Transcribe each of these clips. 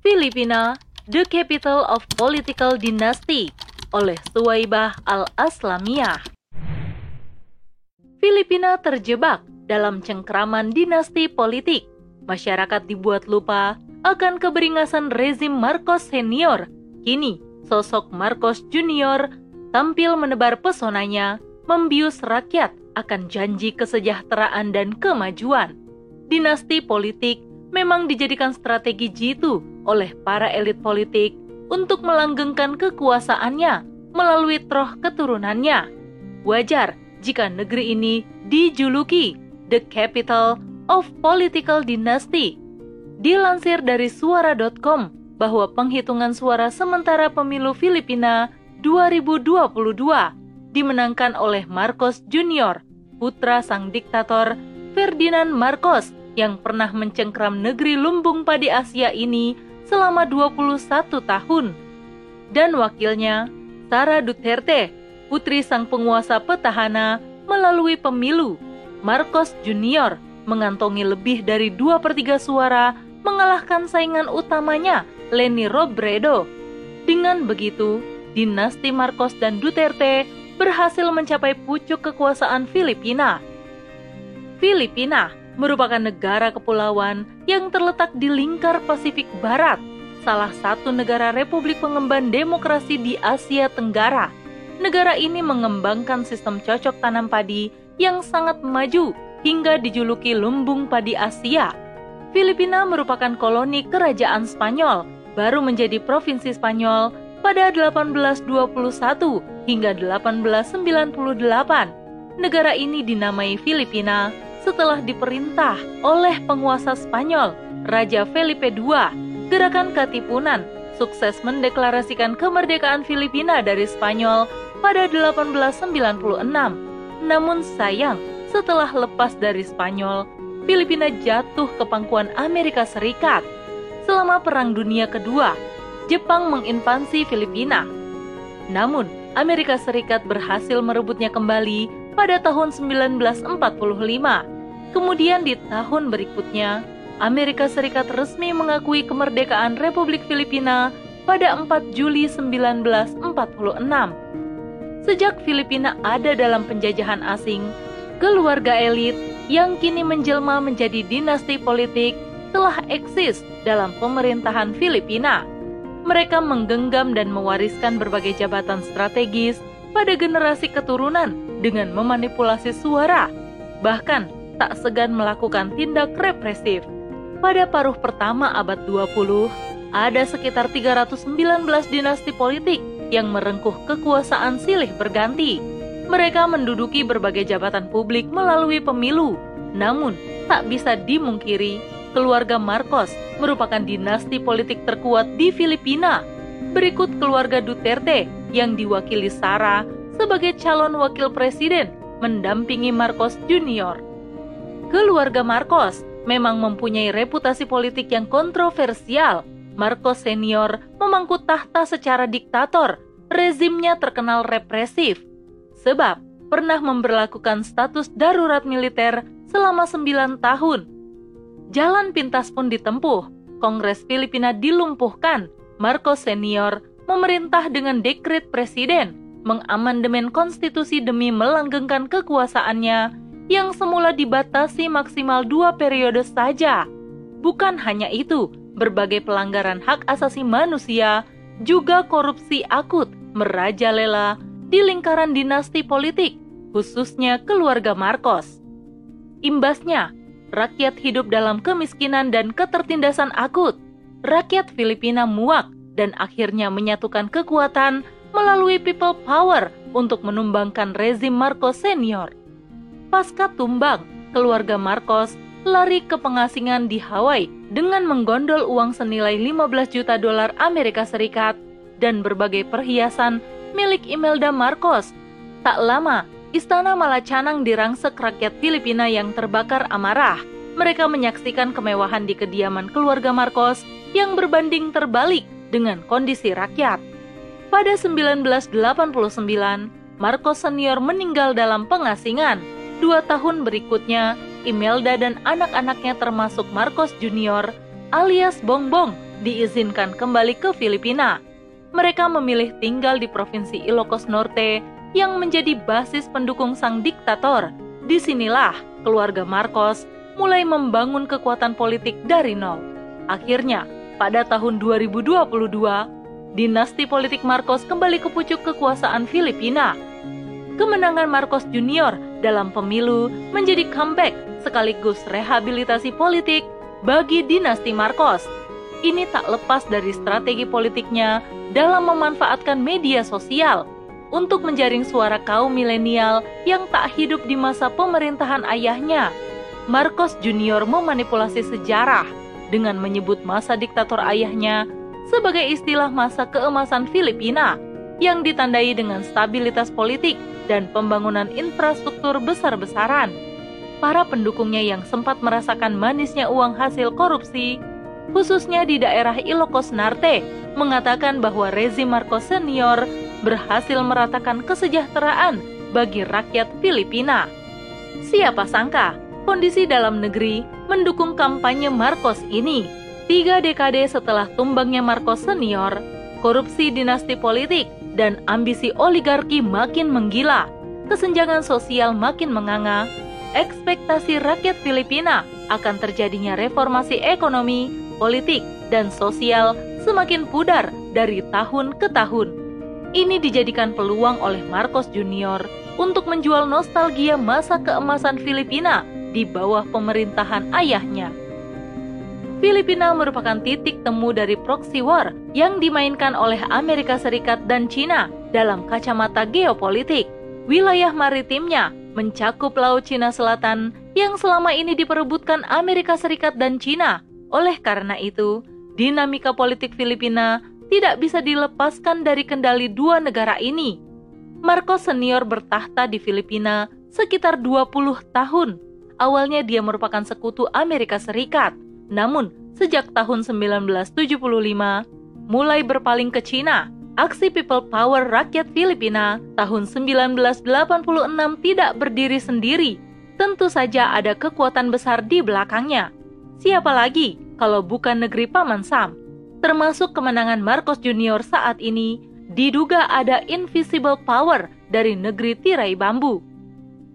Filipina, The Capital of Political Dynasty oleh Suwaibah Al-Aslamiyah. Filipina terjebak dalam cengkraman dinasti politik. Masyarakat dibuat lupa akan keberingasan rezim Marcos Senior. Kini, sosok Marcos Junior tampil menebar pesonanya, membius rakyat akan janji kesejahteraan dan kemajuan. Dinasti politik memang dijadikan strategi jitu oleh para elit politik untuk melanggengkan kekuasaannya melalui troh keturunannya. Wajar jika negeri ini dijuluki the capital of political dynasty. Dilansir dari suara.com bahwa penghitungan suara sementara pemilu Filipina 2022 dimenangkan oleh Marcos Junior, putra sang diktator Ferdinand Marcos yang pernah mencengkram negeri lumbung padi Asia ini selama 21 tahun. Dan wakilnya, Sara Duterte, putri sang penguasa petahana melalui pemilu. Marcos Junior mengantongi lebih dari dua per 3 suara mengalahkan saingan utamanya, Leni Robredo. Dengan begitu, dinasti Marcos dan Duterte berhasil mencapai pucuk kekuasaan Filipina. Filipina merupakan negara kepulauan yang terletak di lingkar Pasifik Barat, salah satu negara republik pengemban demokrasi di Asia Tenggara. Negara ini mengembangkan sistem cocok tanam padi yang sangat maju hingga dijuluki lumbung padi Asia. Filipina merupakan koloni kerajaan Spanyol, baru menjadi provinsi Spanyol pada 1821 hingga 1898. Negara ini dinamai Filipina setelah diperintah oleh penguasa Spanyol, Raja Felipe II. Gerakan Katipunan sukses mendeklarasikan kemerdekaan Filipina dari Spanyol pada 1896. Namun sayang, setelah lepas dari Spanyol, Filipina jatuh ke pangkuan Amerika Serikat. Selama Perang Dunia Kedua, Jepang menginvasi Filipina. Namun, Amerika Serikat berhasil merebutnya kembali pada tahun 1945. Kemudian di tahun berikutnya, Amerika Serikat resmi mengakui kemerdekaan Republik Filipina pada 4 Juli 1946. Sejak Filipina ada dalam penjajahan asing, keluarga elit yang kini menjelma menjadi dinasti politik telah eksis dalam pemerintahan Filipina. Mereka menggenggam dan mewariskan berbagai jabatan strategis pada generasi keturunan dengan memanipulasi suara, bahkan tak segan melakukan tindak represif. Pada paruh pertama abad 20, ada sekitar 319 dinasti politik yang merengkuh kekuasaan silih berganti. Mereka menduduki berbagai jabatan publik melalui pemilu. Namun, tak bisa dimungkiri, keluarga Marcos merupakan dinasti politik terkuat di Filipina. Berikut keluarga Duterte yang diwakili Sarah sebagai calon wakil presiden mendampingi Marcos Junior. Keluarga Marcos memang mempunyai reputasi politik yang kontroversial. Marcos Senior memangku tahta secara diktator. Rezimnya terkenal represif, sebab pernah memberlakukan status darurat militer selama sembilan tahun. Jalan pintas pun ditempuh. Kongres Filipina dilumpuhkan. Marcos Senior memerintah dengan dekret presiden mengamandemen konstitusi demi melanggengkan kekuasaannya yang semula dibatasi maksimal dua periode saja. Bukan hanya itu, berbagai pelanggaran hak asasi manusia, juga korupsi akut merajalela di lingkaran dinasti politik, khususnya keluarga Marcos. Imbasnya, rakyat hidup dalam kemiskinan dan ketertindasan akut. Rakyat Filipina muak dan akhirnya menyatukan kekuatan melalui people power untuk menumbangkan rezim Marcos senior. Pasca tumbang, keluarga Marcos lari ke pengasingan di Hawaii dengan menggondol uang senilai 15 juta dolar Amerika Serikat dan berbagai perhiasan milik Imelda Marcos. Tak lama, istana Malacanang dirangsek rakyat Filipina yang terbakar amarah. Mereka menyaksikan kemewahan di kediaman keluarga Marcos yang berbanding terbalik dengan kondisi rakyat. Pada 1989, Marcos senior meninggal dalam pengasingan. Dua tahun berikutnya, Imelda dan anak-anaknya termasuk Marcos junior alias Bongbong diizinkan kembali ke Filipina. Mereka memilih tinggal di Provinsi Ilocos Norte yang menjadi basis pendukung sang diktator. Di sinilah keluarga Marcos mulai membangun kekuatan politik dari nol. Akhirnya, pada tahun 2022, dinasti politik Marcos kembali ke pucuk kekuasaan Filipina. Kemenangan Marcos Junior dalam pemilu menjadi comeback sekaligus rehabilitasi politik bagi dinasti Marcos. Ini tak lepas dari strategi politiknya dalam memanfaatkan media sosial untuk menjaring suara kaum milenial yang tak hidup di masa pemerintahan ayahnya. Marcos Junior memanipulasi sejarah dengan menyebut masa diktator ayahnya sebagai istilah masa keemasan Filipina yang ditandai dengan stabilitas politik dan pembangunan infrastruktur besar-besaran para pendukungnya yang sempat merasakan manisnya uang hasil korupsi, khususnya di daerah Ilocos Norte, mengatakan bahwa rezim Marcos Senior berhasil meratakan kesejahteraan bagi rakyat Filipina. Siapa sangka kondisi dalam negeri mendukung kampanye Marcos ini. Tiga dekade setelah tumbangnya Marcos Senior, korupsi dinasti politik dan ambisi oligarki makin menggila, kesenjangan sosial makin menganga, ekspektasi rakyat Filipina akan terjadinya reformasi ekonomi, politik, dan sosial semakin pudar dari tahun ke tahun. Ini dijadikan peluang oleh Marcos Junior untuk menjual nostalgia masa keemasan Filipina di bawah pemerintahan ayahnya. Filipina merupakan titik temu dari proxy war yang dimainkan oleh Amerika Serikat dan China dalam kacamata geopolitik. Wilayah maritimnya mencakup Laut Cina Selatan yang selama ini diperebutkan Amerika Serikat dan Cina. Oleh karena itu, dinamika politik Filipina tidak bisa dilepaskan dari kendali dua negara ini. Marcos senior bertahta di Filipina sekitar 20 tahun. Awalnya dia merupakan sekutu Amerika Serikat. Namun, sejak tahun 1975, mulai berpaling ke Cina aksi People Power rakyat Filipina tahun 1986 tidak berdiri sendiri. Tentu saja ada kekuatan besar di belakangnya. Siapa lagi kalau bukan negeri Paman Sam? Termasuk kemenangan Marcos Junior saat ini, diduga ada invisible power dari negeri tirai bambu.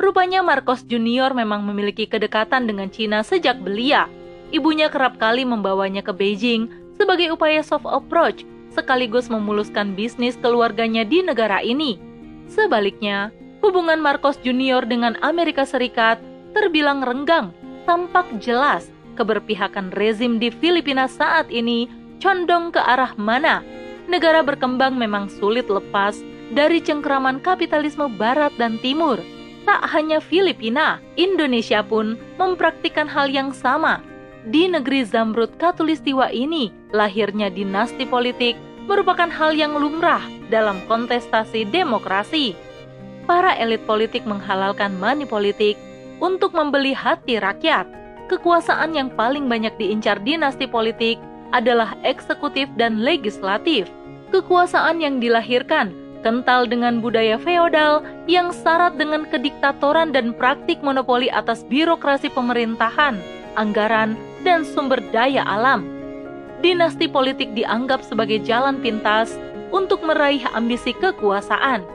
Rupanya Marcos Junior memang memiliki kedekatan dengan Cina sejak belia. Ibunya kerap kali membawanya ke Beijing sebagai upaya soft approach sekaligus memuluskan bisnis keluarganya di negara ini. Sebaliknya, hubungan Marcos Junior dengan Amerika Serikat terbilang renggang, tampak jelas keberpihakan rezim di Filipina saat ini condong ke arah mana. Negara berkembang memang sulit lepas dari cengkraman kapitalisme barat dan timur. Tak hanya Filipina, Indonesia pun mempraktikkan hal yang sama di negeri Zamrud Katulistiwa ini, lahirnya dinasti politik merupakan hal yang lumrah dalam kontestasi demokrasi. Para elit politik menghalalkan money politik untuk membeli hati rakyat. Kekuasaan yang paling banyak diincar dinasti politik adalah eksekutif dan legislatif. Kekuasaan yang dilahirkan kental dengan budaya feodal yang syarat dengan kediktatoran dan praktik monopoli atas birokrasi pemerintahan, anggaran, dan sumber daya alam. Dinasti politik dianggap sebagai jalan pintas untuk meraih ambisi kekuasaan.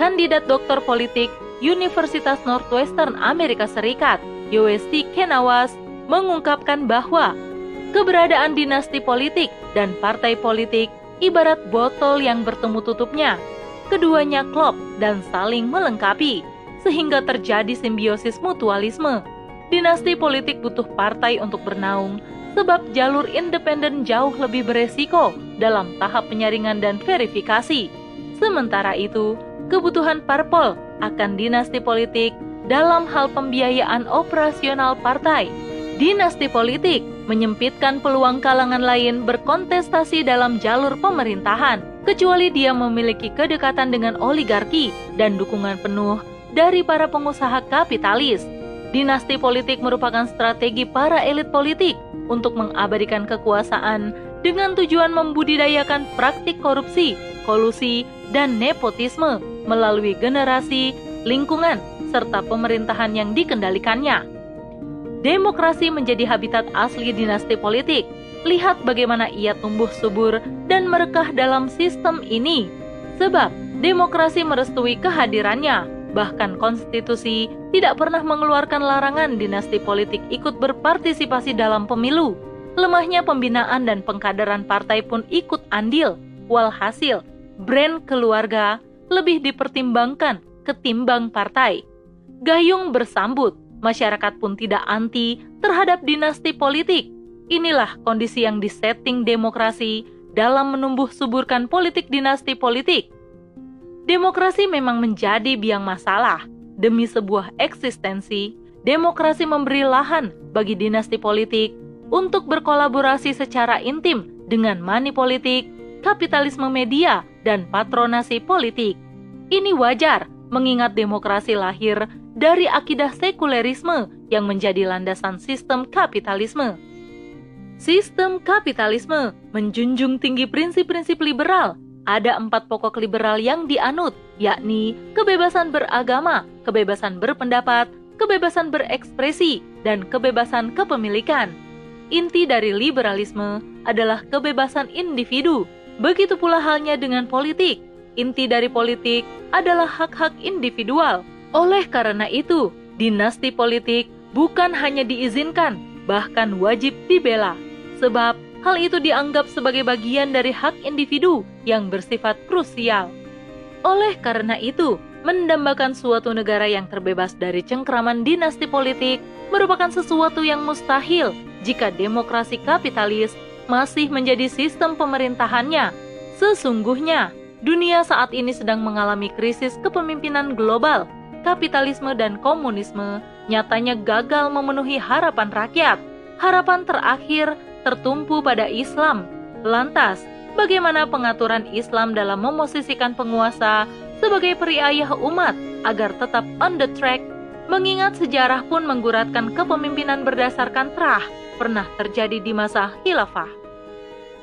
Kandidat doktor politik Universitas Northwestern Amerika Serikat, UST Kenawas, mengungkapkan bahwa keberadaan dinasti politik dan partai politik ibarat botol yang bertemu tutupnya. Keduanya klop dan saling melengkapi, sehingga terjadi simbiosis mutualisme dinasti politik butuh partai untuk bernaung, sebab jalur independen jauh lebih beresiko dalam tahap penyaringan dan verifikasi. Sementara itu, kebutuhan parpol akan dinasti politik dalam hal pembiayaan operasional partai. Dinasti politik menyempitkan peluang kalangan lain berkontestasi dalam jalur pemerintahan, kecuali dia memiliki kedekatan dengan oligarki dan dukungan penuh dari para pengusaha kapitalis. Dinasti politik merupakan strategi para elit politik untuk mengabadikan kekuasaan dengan tujuan membudidayakan praktik korupsi, kolusi, dan nepotisme melalui generasi, lingkungan, serta pemerintahan yang dikendalikannya. Demokrasi menjadi habitat asli dinasti politik. lihat bagaimana ia tumbuh subur dan merekah dalam sistem ini. Sebab demokrasi merestui kehadirannya, bahkan konstitusi tidak pernah mengeluarkan larangan dinasti politik ikut berpartisipasi dalam pemilu. Lemahnya pembinaan dan pengkaderan partai pun ikut andil. Walhasil, brand keluarga lebih dipertimbangkan ketimbang partai. Gayung bersambut, masyarakat pun tidak anti terhadap dinasti politik. Inilah kondisi yang disetting demokrasi dalam menumbuh suburkan politik dinasti politik. Demokrasi memang menjadi biang masalah demi sebuah eksistensi. Demokrasi memberi lahan bagi dinasti politik untuk berkolaborasi secara intim dengan money politik, kapitalisme media, dan patronasi politik. Ini wajar mengingat demokrasi lahir dari akidah sekulerisme yang menjadi landasan sistem kapitalisme. Sistem kapitalisme menjunjung tinggi prinsip-prinsip liberal. Ada empat pokok liberal yang dianut, yakni kebebasan beragama, kebebasan berpendapat, kebebasan berekspresi, dan kebebasan kepemilikan. Inti dari liberalisme adalah kebebasan individu. Begitu pula halnya dengan politik. Inti dari politik adalah hak-hak individual. Oleh karena itu, dinasti politik bukan hanya diizinkan, bahkan wajib dibela. Sebab hal itu dianggap sebagai bagian dari hak individu yang bersifat krusial. Oleh karena itu, mendambakan suatu negara yang terbebas dari cengkraman dinasti politik merupakan sesuatu yang mustahil jika demokrasi kapitalis masih menjadi sistem pemerintahannya. Sesungguhnya, dunia saat ini sedang mengalami krisis kepemimpinan global. Kapitalisme dan komunisme nyatanya gagal memenuhi harapan rakyat. Harapan terakhir tertumpu pada Islam. Lantas, bagaimana pengaturan Islam dalam memosisikan penguasa sebagai periayah umat agar tetap on the track? Mengingat sejarah pun mengguratkan kepemimpinan berdasarkan terah pernah terjadi di masa khilafah.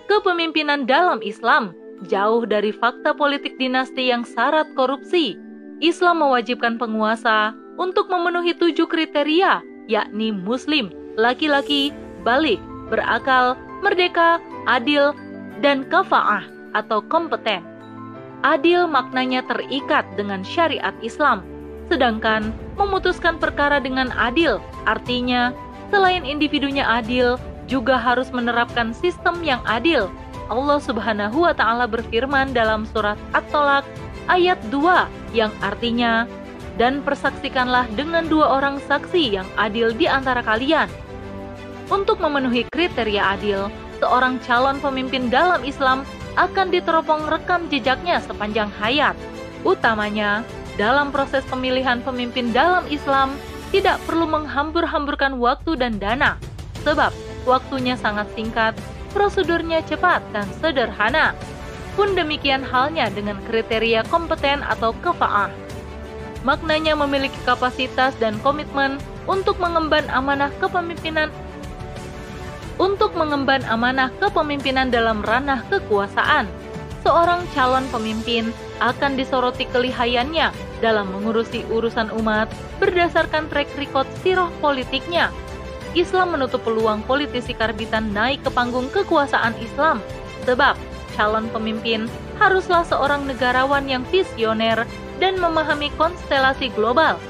Kepemimpinan dalam Islam jauh dari fakta politik dinasti yang syarat korupsi. Islam mewajibkan penguasa untuk memenuhi tujuh kriteria, yakni muslim, laki-laki, balik, berakal, merdeka, adil, dan kafa'ah atau kompeten. Adil maknanya terikat dengan syariat Islam, sedangkan memutuskan perkara dengan adil artinya selain individunya adil, juga harus menerapkan sistem yang adil. Allah Subhanahu wa taala berfirman dalam surat At-Tolak ayat 2 yang artinya dan persaksikanlah dengan dua orang saksi yang adil di antara kalian. Untuk memenuhi kriteria adil, seorang calon pemimpin dalam Islam akan diteropong rekam jejaknya sepanjang hayat. Utamanya, dalam proses pemilihan pemimpin dalam Islam, tidak perlu menghambur-hamburkan waktu dan dana, sebab waktunya sangat singkat, prosedurnya cepat dan sederhana. Pun demikian halnya dengan kriteria kompeten atau kefaah. Maknanya memiliki kapasitas dan komitmen untuk mengemban amanah kepemimpinan untuk mengemban amanah kepemimpinan dalam ranah kekuasaan. Seorang calon pemimpin akan disoroti kelihayannya dalam mengurusi urusan umat berdasarkan track record siroh politiknya. Islam menutup peluang politisi karbitan naik ke panggung kekuasaan Islam, sebab calon pemimpin haruslah seorang negarawan yang visioner dan memahami konstelasi global.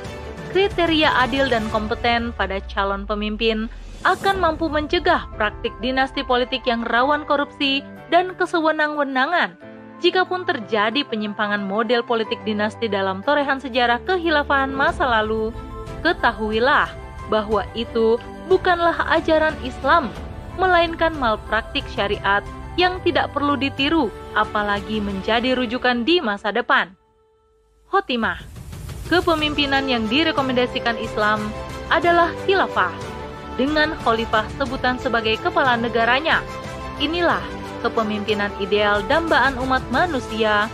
Kriteria adil dan kompeten pada calon pemimpin akan mampu mencegah praktik dinasti politik yang rawan korupsi dan kesewenang-wenangan Jikapun terjadi penyimpangan model politik dinasti dalam torehan sejarah kehilafahan masa lalu, ketahuilah bahwa itu bukanlah ajaran Islam, melainkan malpraktik syariat yang tidak perlu ditiru, apalagi menjadi rujukan di masa depan. Khotimah Kepemimpinan yang direkomendasikan Islam adalah khilafah, dengan khalifah sebutan sebagai kepala negaranya. Inilah kepemimpinan ideal dambaan umat manusia,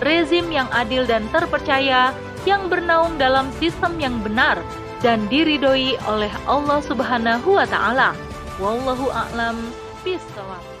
rezim yang adil dan terpercaya yang bernaung dalam sistem yang benar dan diridhoi oleh Allah Subhanahu wa taala. Wallahu a'lam bishawab.